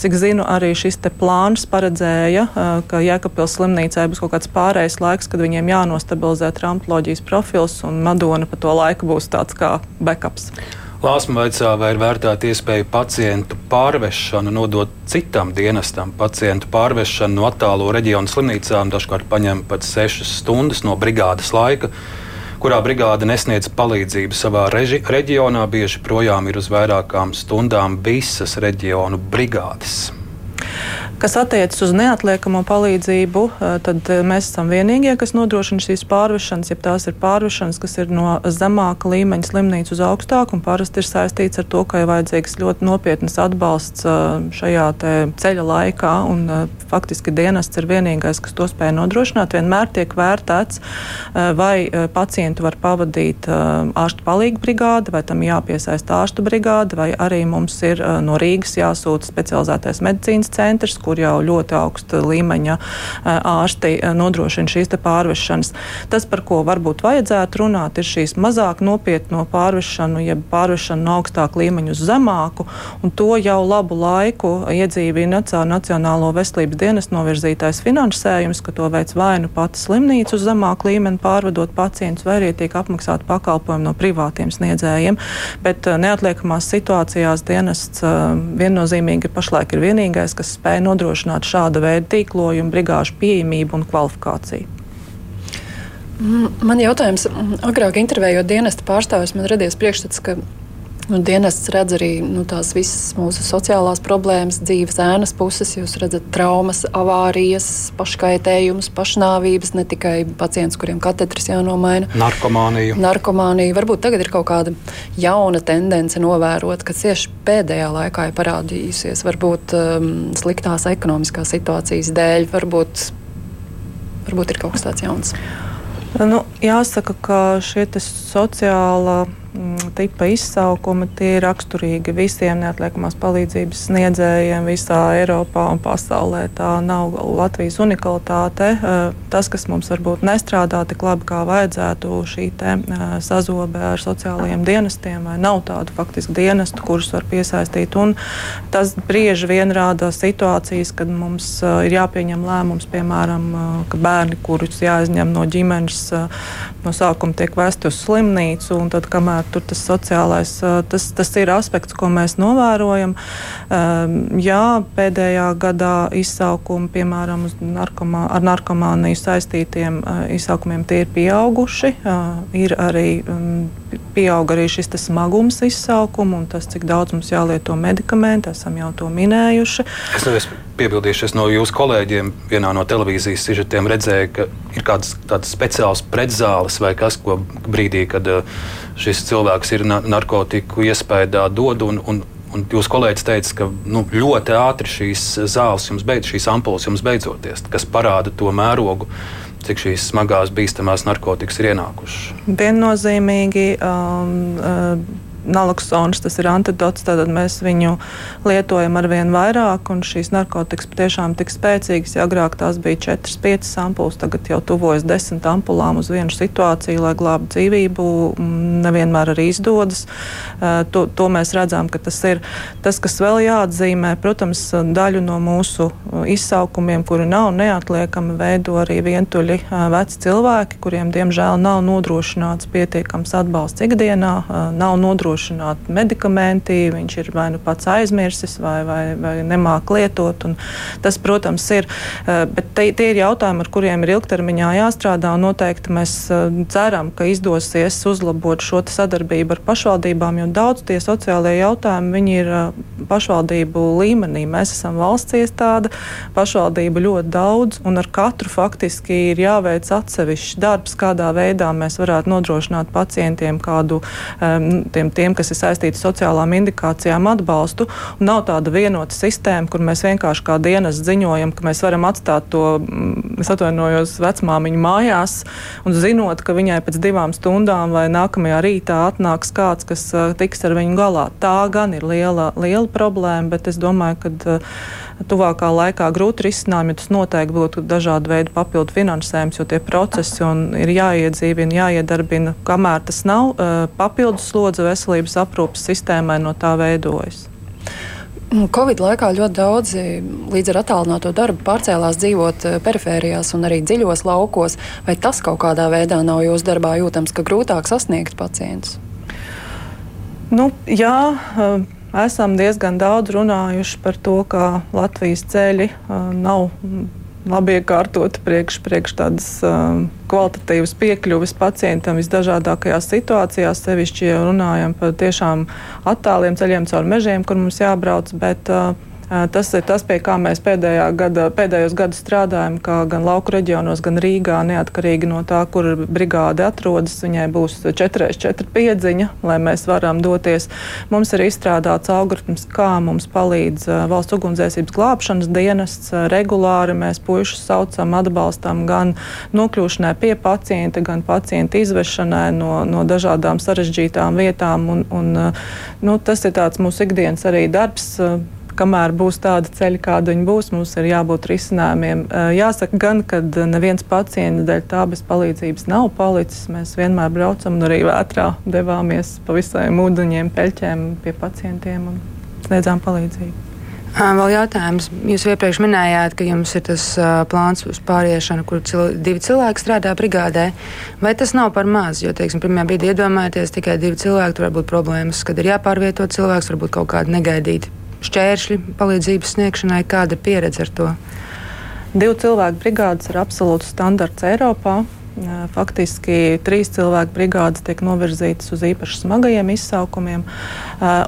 cik zinu, arī šis plāns paredzēja, uh, ka Jēkabpils slimnīcai būs kaut kāds pārējais laiks, kad viņiem jānostabilizē traumatoloģijas profils un Madona pa to laiku būs tāds kā backups. Lāsma vaicā, vai ir vērtēta iespēja pacientu pārvešanu nodot citam dienestam. Pacientu pārvešanu no attālo reģionu slimnīcām dažkārt paņem pat 6 stundas no brigādes laika, kurā brigāde nesniedz palīdzību savā reži, reģionā. Bieži projām ir uz vairākām stundām visas reģionu brigādes. Kas attiecas uz neatliekamo palīdzību, eh, tad eh, mēs esam vienīgie, kas nodrošina šīs pārvešanas, ja tās ir pārvešanas, kas ir no zemāka līmeņa slimnīcu uz augstāku, un parasti ir saistīts ar to, ka ir vajadzīgs ļoti nopietnas atbalsts eh, šajā ceļa laikā, un faktiski dienests ir vienīgais, kas to spēj nodrošināt. Vienmēr tiek vērtēts, vai pacientu var pavadīt ārstu palīgu brigāde, vai tam jāpiesaista ārstu brigāde, vai arī mums ir no Rīgas jāsūta specializētais medicīnas centrs, kur jau ļoti augsta līmeņa ārsti nodrošina šīs pārvešanas. Tas, par ko varbūt vajadzētu runāt, ir šīs mazāk nopietno pārvešanu, jeb pārvešanu no augstāka līmeņa uz zemāku, un to jau labu laiku iedzīvina caur Nacionālo veselības dienas novirzītais finansējums, ka to veids vai nu pati slimnīca uz zemāku līmeni pārvadot pacientus, vai arī tiek apmaksāti pakalpojumi no privātiem sniedzējiem. Bet neatliekamās situācijās dienests viennozīmīgi pašlaik ir vienīgais, kas spēj nodrošināt šāda veida tīklojumu, brigāžu pieejamību un kvalifikāciju. Man jautājums, agrāk intervējot dienesta pārstāvis, man radies priekšstats, ka Nu, dienests redz arī nu, tās visas mūsu sociālās problēmas, dzīves ēnas puses. Jūs redzat traumas, avārijas, paškaitējumus, pašnāvības, ne tikai pacientus, kuriem katedras jānomaina. Narkomāniju. Narkomāniju. Varbūt tagad ir kaut kāda jauna tendence novērot, ka tieši pēdējā laikā ir parādījusies varbūt um, sliktās ekonomiskās situācijas dēļ. Varbūt, varbūt ir kaut kas tāds jauns. Nu, jāsaka, ka šie sociālai Mm, tipa izsaukumi tie ir raksturīgi visiem neatliekamās palīdzības sniedzējiem visā Eiropā un pasaulē. Tā nav Latvijas unikalitāte. Eh, tas, kas mums varbūt nestrādā tik labi, kā vajadzētu, šī te, eh, sazobe ar sociālajiem dienestiem, vai nav tādu faktiski dienestu, kurus var piesaistīt. Un tas bieži vien rāda situācijas, kad mums eh, ir jāpieņem lēmums, piemēram, ka bērni, kurus jāizņem no ģimenes, no sākuma tiek vesti uz slimnīcu, un tad, kamēr tur tas sociālais, tas, tas ir aspekts, ko mēs novērojam. Jā, pēdējā gadā izsaukumi, piemēram, narkomā, ar narkomāniju saistītiem izsaukumiem, tie ir pieauguši. Ir arī pieauga arī šis smagums izsaukuma un tas, cik daudz mums jālieto medikamentu, esam jau to minējuši. Es neesmu piebildījušies no jūsu kolēģiem. Vienā no televīzijas sižetiem redzēju, ka ir kāds speciāls pretzāles vai kas, ko brīdī, kad šis cilvēks ir narkotiku iespējā dod. Un, un, Un jūs kolēģis teica, ka nu, ļoti ātri šīs zāles jums beidzas, šīs ampulas jums beidzoties, kas parāda to mērogu cik šīs smagās, bīstamās narkotikas ir ienākušas? Viennozīmīgi. Um, naloksonis, tas ir antidots, tad mēs viņu lietojam ar vien vairāk, šīs narkotikas patiešām tik spēcīgas. Ja agrāk tās bija 4-5 ampulas, tagad jau tuvojas 10 ampulām uz vienu situāciju, lai glābtu dzīvību. Nevienmēr arī izdodas. To, to mēs redzam, ka tas ir tas, kas vēl jāatzīmē. Protams, daļu no mūsu izsaukumiem, kuri nav neatliekami, veido arī vientuļi veci cilvēki, kuriem diemžēl nav nodrošināts pietiekams atbalsts ikdienā, nav nodrošināts nodrošināti medikamenti, viņš ir vai nu pats aizmirsis, vai, vai, vai nemāk lietot. Tas, protams, ir. Eh, bet te, tie ir jautājumi, ar kuriem ir ilgtermiņā jāstrādā. Noteikti mēs eh, ceram, ka izdosies uzlabot šo sadarbību ar pašvaldībām, jo daudz tie sociālie jautājumi ir eh, pašvaldību līmenī. Mēs esam valsts iestāde, pašvaldību ļoti daudz, un ar katru faktiski ir jāveic atsevišķs darbs, kādā veidā mēs varētu nodrošināt pacientiem kādu um, tiem, tiem tiem, kas ir saistīti sociālām indikācijām, atbalstu. Nav tāda vienota sistēma, kur mēs vienkārši kā dienas ziņojam, ka mēs varam atstāt to, mm, es atvainojos, vecmāmiņu mājās un zinot, ka viņai pēc divām stundām vai nākamajā rītā atnāks kāds, kas uh, tiks ar viņu galā. Tā gan ir liela, liela problēma, bet es domāju, ka. Uh, tuvākā laikā grūti risinājumi, jo tas noteikti būtu dažādu veidu papildu finansējums, jo tie procesi ir jāiedzīvina, jāiedarbina, kamēr tas nav papildus slodze veselības aprūpas sistēmai no tā veidojas. Nu, Covid laikā ļoti daudzi līdz ar attālināto darbu pārcēlās dzīvot perifērijās un arī dziļos laukos. Vai tas kaut kādā veidā nav jūsu darbā jūtams, ka grūtāk sasniegt pacientus? Nu, jā, esam diezgan daudz runājuši par to, ka Latvijas ceļi nav labi iekārtoti priekš, priekš tādas uh, kvalitatīvas piekļuves pacientam visdažādākajās situācijās. Sevišķi, ja runājam par tiešām attāliem ceļiem caur mežiem, kur mums jābrauc. Bet, uh, Tas ir tas, pie kā mēs gada, pēdējos gadus strādājam, gan lauku reģionos, gan Rīgā, neatkarīgi no tā, kur brigāde atrodas. Viņai būs 4x4 piedziņa, lai mēs varam doties. Mums ir izstrādāts algoritms, kā mums palīdz valsts ugunsdzēsības glābšanas dienests. Regulāri mēs puišus saucam, atbalstam gan nokļūšanai pie pacienta, gan pacienta izvešanai no, no dažādām sarežģītām vietām. Un, un, nu, tas ir mūsu ikdienas arī darbs kamēr būs tāda ceļa, kāda viņi būs, mums ir jābūt risinājumiem. Jāsaka gan, ka neviens pacients dēļ tā bez palīdzības nav palicis. Mēs vienmēr braucam un arī vētrā devāmies pa visiem ūdeņiem, peļķēm pie pacientiem un sniedzām palīdzību. Vēl jautājums. Jūs iepriekš minējāt, ka jums ir tas uh, plāns uz pāriešanu, kur cil divi cilvēki strādā brigādē. Vai tas nav par maz? Jo, teiksim, pirmajā brīdī iedomājieties tikai divi cilvēki, tur var būt problēmas, kad ir jāpārvieto cilvēks, varbūt kaut kādi negaidīti šķēršļi palīdzības sniegšanai, kāda ir pieredze ar to? Divu cilvēku brigādes ir absolūts standarts Eiropā. Faktiski trīs cilvēku brigādes tiek novirzītas uz īpaši smagajiem izsaukumiem,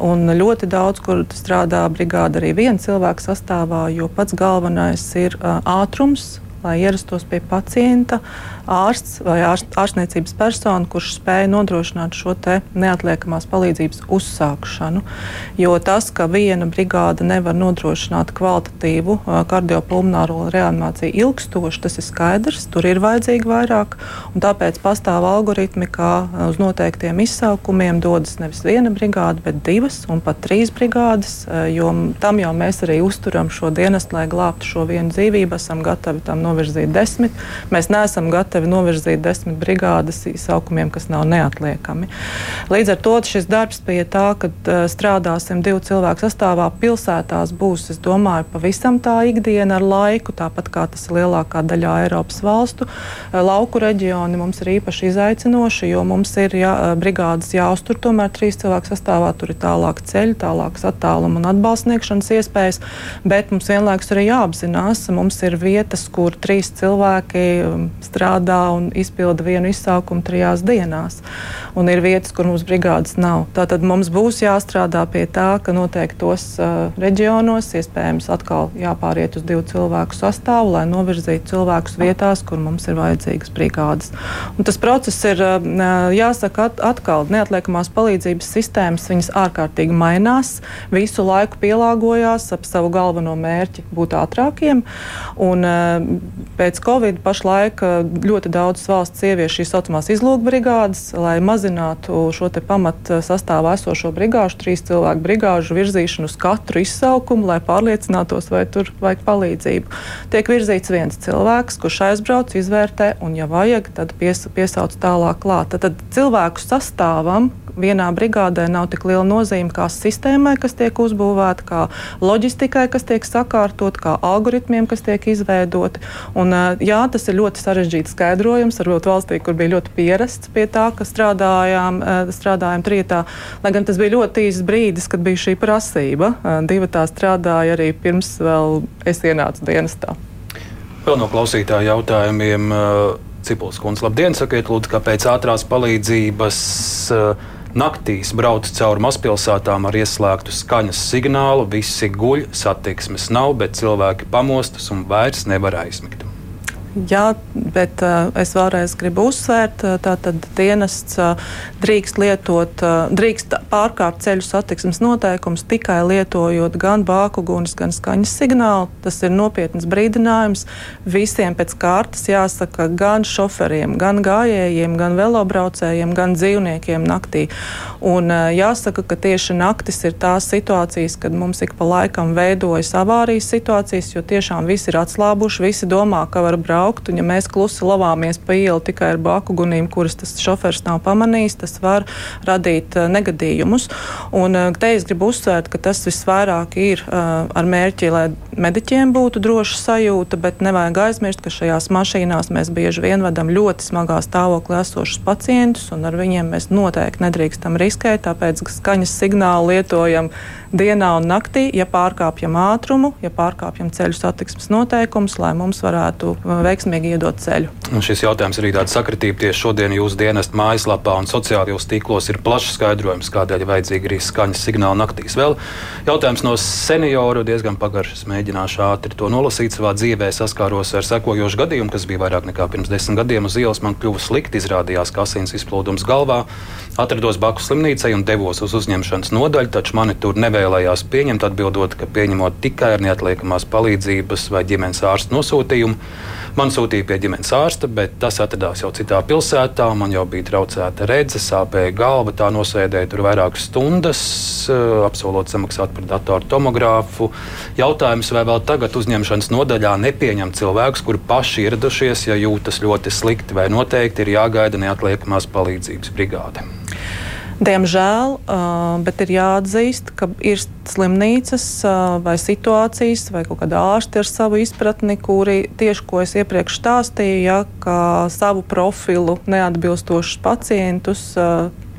un ļoti daudz, kur strādā brigāde arī viena cilvēka sastāvā, jo pats galvenais ir ātrums, lai ierastos pie pacienta. Uh, ārsts vai ārst, ārstniecības persona, kurš spēja nodrošināt šo neatliekamās palīdzības uzsākšanu. Jo tas, ka viena brigāde nevar nodrošināt kvalitatīvu kardiopulmonāro reanimāciju ilgstoši, tas ir skaidrs. Tur ir vajadzīgi vairāk, tāpēc pastāv algoritmi, kā uz noteiktiem izsaukumiem dodas nevis viena brigāde, bet divas un pat trīs brigādes. Jo tam jau mēs arī uzturam šo dienestu, lai glābtu šo vienu dzīvību. Esam gatavi tam novirzīt desmit. Mēs neesam gatavi gatavi novirzīt desmit brigādes izsaukumiem, kas nav neatliekami. Līdz ar to šis darbs pie tā, ka strādāsim divu cilvēku sastāvā pilsētās, būs, es domāju, pavisam tā ikdiena ar laiku, tāpat kā tas ir lielākā daļā Eiropas valstu. Lauku reģioni mums ir īpaši izaicinoši, jo mums ir jā, brigādes jāuztur tomēr trīs cilvēku sastāvā, tur ir tālāk ceļi, tālākas attāluma un atbalsta sniegšanas iespējas, bet mums vienlaikus arī jāapzinās, mums ir vietas, kur trīs cilvēki strādā strādā un izpilda vienu izsaukumu trijās dienās. Un ir vietas, kur mums brigādes nav. Tātad mums būs jāstrādā pie tā, ka noteiktos uh, reģionos iespējams atkal jāpāriet uz divu cilvēku sastāvu, lai novirzītu cilvēkus vietās, kur mums ir vajadzīgas brigādes. Un tas process ir uh, jāsaka at atkal neatliekamās palīdzības sistēmas. Viņas ārkārtīgi mainās, visu laiku pielāgojās ap savu galveno mērķi būt ātrākiem. Un, pēc Covid pašlaik ļoti daudz valsts ievieš šīs saucamās izlūkbrigādes, lai mazinātu šo pamat sastāvā esošo brigāžu, trīs cilvēku brigāžu virzīšanu uz katru izsaukumu, lai pārliecinātos, vai tur vajag palīdzību. Tiek virzīts viens cilvēks, kurš aizbrauc, izvērtē un, ja vajag, tad pies, piesauc tālāk klāt. Tad, tad cilvēku sastāvam vienā brigādē nav tik liela nozīme kā sistēmai, kas tiek uzbūvēta, kā loģistikai, kas tiek sakārtot, kā algoritmiem, kas tiek izveidoti. Un, jā, tas ir ļoti sarežģīts skaidrojums, varbūt valstī, kur bija ļoti pierasts pie tā, ka strādājām, strādājām trietā. Lai gan tas bija ļoti īsts brīdis, kad bija šī prasība. Divi tā strādāja arī pirms vēl es ienācu dienestā. Vēl no klausītāja jautājumiem. Cipuls kundze, labdien, sakiet, lūdzu, kāpēc ātrās palīdzības uh, Naktīs brauc cauri mazpilsētām ar ieslēgtu skaņas signālu, visi guļ, satiksmes nav, bet cilvēki pamostas un vairs nevar aizmigt. Jā, bet uh, es vēlreiz gribu uzsvērt, uh, tātad dienests uh, drīkst lietot, uh, drīkst pārkāpt ceļu satiksmes noteikumus tikai lietojot gan bākugunis, gan skaņas signālu. Tas ir nopietns brīdinājums visiem pēc kārtas jāsaka gan šoferiem, gan gājējiem, gan velobraucējiem, gan dzīvniekiem naktī. Un uh, jāsaka, ka tieši naktis ir tās situācijas, kad mums ik pa laikam veidojas avārijas situācijas, jo tiešām visi ir atslābuši, visi domā, ka var braukt braukt. Un, ja mēs klusi lavāmies pa ielu tikai ar baku gunīm, kuras tas šofers nav pamanījis, tas var radīt uh, negadījumus. Un, uh, te es gribu uzsvērt, ka tas visvairāk ir uh, ar mērķi, lai mediķiem būtu droša sajūta, bet nevajag aizmirst, ka šajās mašīnās mēs bieži vien vadām ļoti smagā stāvoklī esošus pacientus, un ar viņiem mēs noteikti nedrīkstam riskēt, tāpēc skaņas signālu lietojam dienā un naktī, ja pārkāpjam ātrumu, ja pārkāpjam ceļu satiksmes noteikumus, lai mums varētu veikt veiksmīgi iedot ceļu. Un šis jautājums ir tāds sakritība. Tieši šodien jūsu dienesta mājaslapā un sociālajos tīklos ir plašs skaidrojums, kādēļ ir vajadzīga arī skaņas signāla naktīs. Vēl jautājums no senioru diezgan pagaršs. Mēģināšu ātri to nolasīt. Savā dzīvē saskāros ar sekojošu gadījumu, kas bija vairāk nekā pirms desmit gadiem uz ielas. Man kļuva slikti, izrādījās, ka asins izplūdums galvā. Atrados Baku slimnīcai un devos uz uzņemšanas nodaļu, taču mani tur nevēlējās pieņemt, atbildot, ka pieņemot tikai ar neatliekamās palīdzības vai ģimenes ārsta nosūtījumu. Man sūtīja pie ģimenes ārsta, bet tas atradās jau citā pilsētā. Man jau bija traucēta redzes, sāpēja galva. Tā nosēdēja tur vairākas stundas, eh, apsolot samaksāt par datoru tomogrāfu. Jautājums, vai vēl tagad uzņemšanas nodaļā nepieņem cilvēkus, kuri paši ieradušies, ja jūtas ļoti slikti, vai noteikti ir jāgaida neatliekamās palīdzības brigāde. Diemžēl, bet ir jāatzīst, ka ir slimnīcas vai situācijas, vai kaut kāda ārsta ar savu izpratni, kuri tieši ko es iepriekš stāstīju, ja, ka savu profilu neatbilstošus pacientus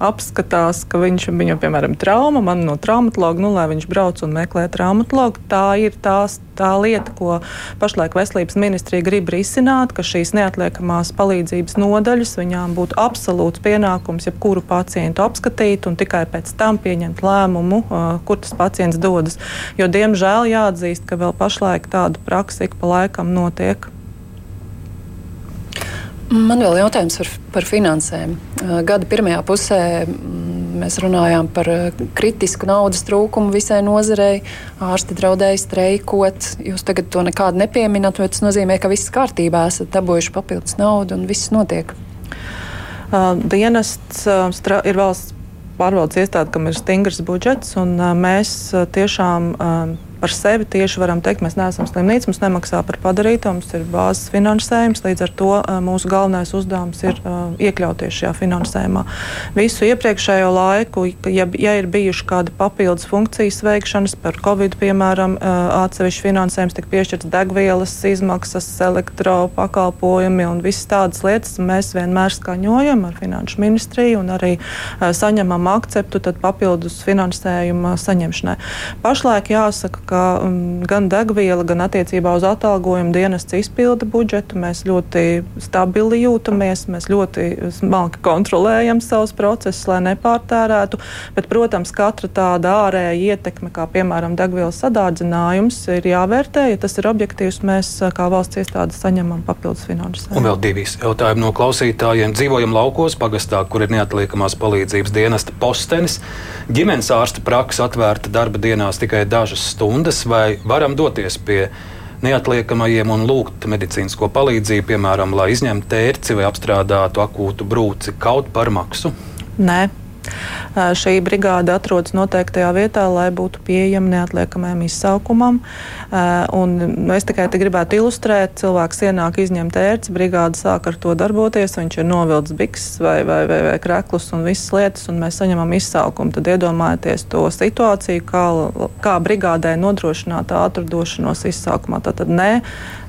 apskatās, ka viņš viņam, piemēram, trauma, man no traumatologa, nu, lai viņš brauc un meklē traumatologu. Tā ir tās, tā lieta, ko pašlaik Veselības ministrija grib risināt, ka šīs neatliekamās palīdzības nodaļas viņām būtu absolūts pienākums jebkuru pacientu apskatīt un tikai pēc tam pieņemt lēmumu, kur tas pacients dodas. Jo, diemžēl, jāatzīst, ka vēl pašlaik tāda praksa ik pa laikam notiek. Man vēl jautājums par, par finansēm. Gada pirmajā pusē mēs runājām par kritisku naudas trūkumu visai nozarei. Ārsti draudēja streikot. Jūs tagad to nekādu nepieminat, vai tas nozīmē, ka viss kārtībā esat dabūjuši papildus naudu un viss notiek? Dienests ir valsts pārvaldes iestāde, kam ir stingrs budžets, un mēs tiešām par sevi tieši varam teikt, mēs neesam slimnīca, mums nemaksā par padarīto, mums ir bāzes finansējums. Līdz ar to mūsu galvenais uzdevums ir uh, iekļauties šajā finansējumā. Visu iepriekšējo laiku, ja, ja ir bijuši kādi papildus funkcijas veikšanas par Covid, piemēram, uh, atsevišķi finansējums tika piešķirts degvielas izmaksas, elektropakalpojumi un visas tādas lietas, mēs vienmēr skaņojam ar Finanšu ministriju un arī saņemam akceptu papildus finansējuma saņemšanai. Pašlaik jāsaka, ka um, gan degviela, gan attiecībā uz atalgojumu dienests izpilda budžetu. Mēs ļoti stabili jūtamies, mēs ļoti smalki kontrolējam savus procesus, lai nepārtērētu. Bet, protams, katra tāda ārēja ietekme, kā piemēram degvielas sadārdzinājums, ir jāvērtē. Ja tas ir objektīvs, mēs kā valsts iestāde saņemam papildus finansējumu. Un vēl divi jautājumi no klausītājiem. Dzīvojam laukos, pagastā, kur ir neatliekamās palīdzības dienesta postenis. Ģimenes ārsta praksa atvērta darba dienās tikai dažas stundas, vai varam doties pie neatliekamajiem un lūgt medicīnisko palīdzību, piemēram, lai izņemtu tērci vai apstrādātu akūtu brūci kaut par maksu? Nē, Šī brigāde atrodas noteiktajā vietā, lai būtu pieejama neatliekamajam izsaukumam. Un es tikai gribētu ilustrēt, cilvēks ienāk izņemt ērci, brigāde sāk ar to darboties, viņš ir novilcis bikses vai, vai, vai, vai kreklus un visas lietas, un mēs saņemam izsaukumu. Tad iedomājieties to situāciju, kā, kā brigādē nodrošināt ātru došanos izsaukumā. Tātad nē,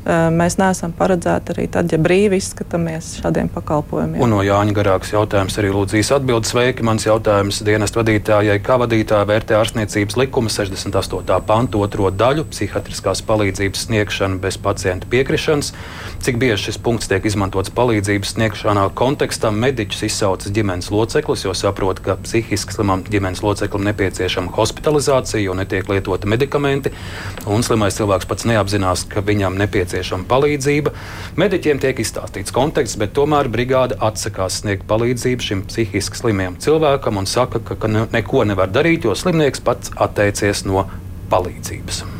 mēs neesam paredzēti arī tad, ja brīvi izskatāmies šādiem pakalpojumiem. Un no Jāņa garāks jautājums arī lūdzīs atbildes sveiki. Mans jautājums dienestu vadītājai, kā vadītāja vērtē ārstniecības likuma 68. pantu otro daļu - psihiatriskās palīdzības sniegšana bez pacienta piekrišanas. Cik bieži šis punkts tiek izmantots palīdzības sniegšanā kontekstā mediķis izsaucas ģimenes loceklis, jo saprot, ka psihiski slimam ģimenes loceklim nepieciešama hospitalizācija, jo netiek lietoti medikamenti, un slimais cilvēks pats neapzinās, ka viņam nepieciešama nepieciešama palīdzība. Mediķiem tiek izstāstīts konteksts, bet tomēr brigāde atsakās sniegt palīdzību šim psihiski slimajam cilvēkam un saka, ka, ka neko nevar darīt, jo slimnieks pats atteicies no palīdzības.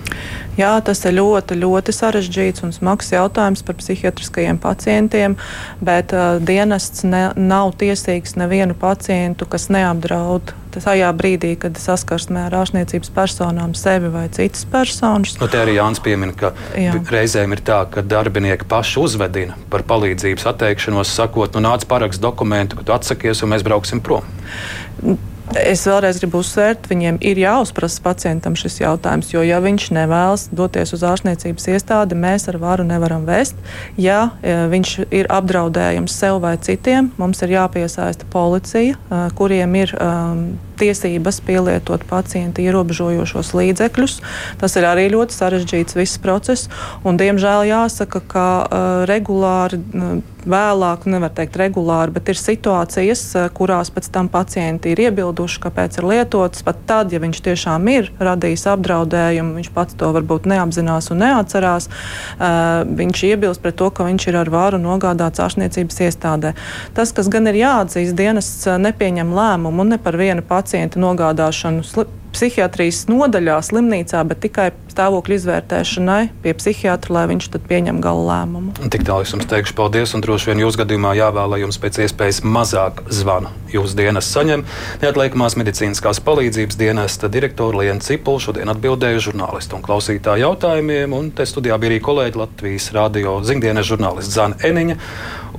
Jā, tas ir ļoti, ļoti sarežģīts un smags jautājums par psihiatriskajiem pacientiem, bet uh, dienests ne, nav tiesīgs nevienu pacientu, kas neapdraud tajā brīdī, kad saskarsmē ar ārstniecības personām sevi vai citas personas. Nu, te arī Jānis piemin, ka Jā. reizēm ir tā, ka darbinieki paši uzvedina par palīdzības atteikšanos, sakot, nu nāc parakst dokumentu, ka tu atsakies un mēs brauksim prom. Es vēlreiz gribu uzsvērt, viņiem ir jāuzprasa pacientam šis jautājums, jo, ja viņš nevēlas doties uz ārstniecības iestādi, mēs ar varu nevaram vēst. Ja e, viņš ir apdraudējums sev vai citiem, mums ir jāpiesaista policija, e, kuriem ir um, tiesības pielietot pacienta ierobežojošos līdzekļus. Tas ir arī ļoti sarežģīts viss process, un diemžēl jāsaka, ka uh, regulāri. Uh, vēlāk, nevar teikt regulāri, bet ir situācijas, eh, kurās pēc tam pacienti ir iebilduši, kāpēc ir lietots. Pat tad, ja viņš tiešām ir radījis apdraudējumu, viņš pats to varbūt neapzinās un neatcerās, uh, viņš iebilst pret to, ka viņš ir ar varu nogādāts ārstniecības iestādē. Tas, kas gan ir jāatzīst, dienas eh, nepieņem lēmumu ne par vienu pacientu nogādāšanu psihiatrijas nodaļā, slimnīcā, bet tikai stāvokļa izvērtēšanai pie psihiatra, lai viņš tad pieņem gala lēmumu. Tik tālu es jums teikšu paldies, un droši vien jūsu gadījumā jāvēl, lai jums pēc iespējas mazāk zvanu jūsu dienas saņem. Neatliekamās medicīniskās palīdzības dienesta direktora Liena Cipula šodien atbildēja žurnālistu un klausītāju jautājumiem, un te studijā bija arī kolēģi Latvijas radio ziņdienas žurnālists Zana Eniņa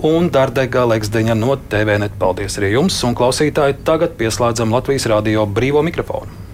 un Dārdega Leksdeņa no TVNet. Paldies arī jums, un klausītāji, tagad pieslēdzam Latvijas radio brīvo mikrofonu.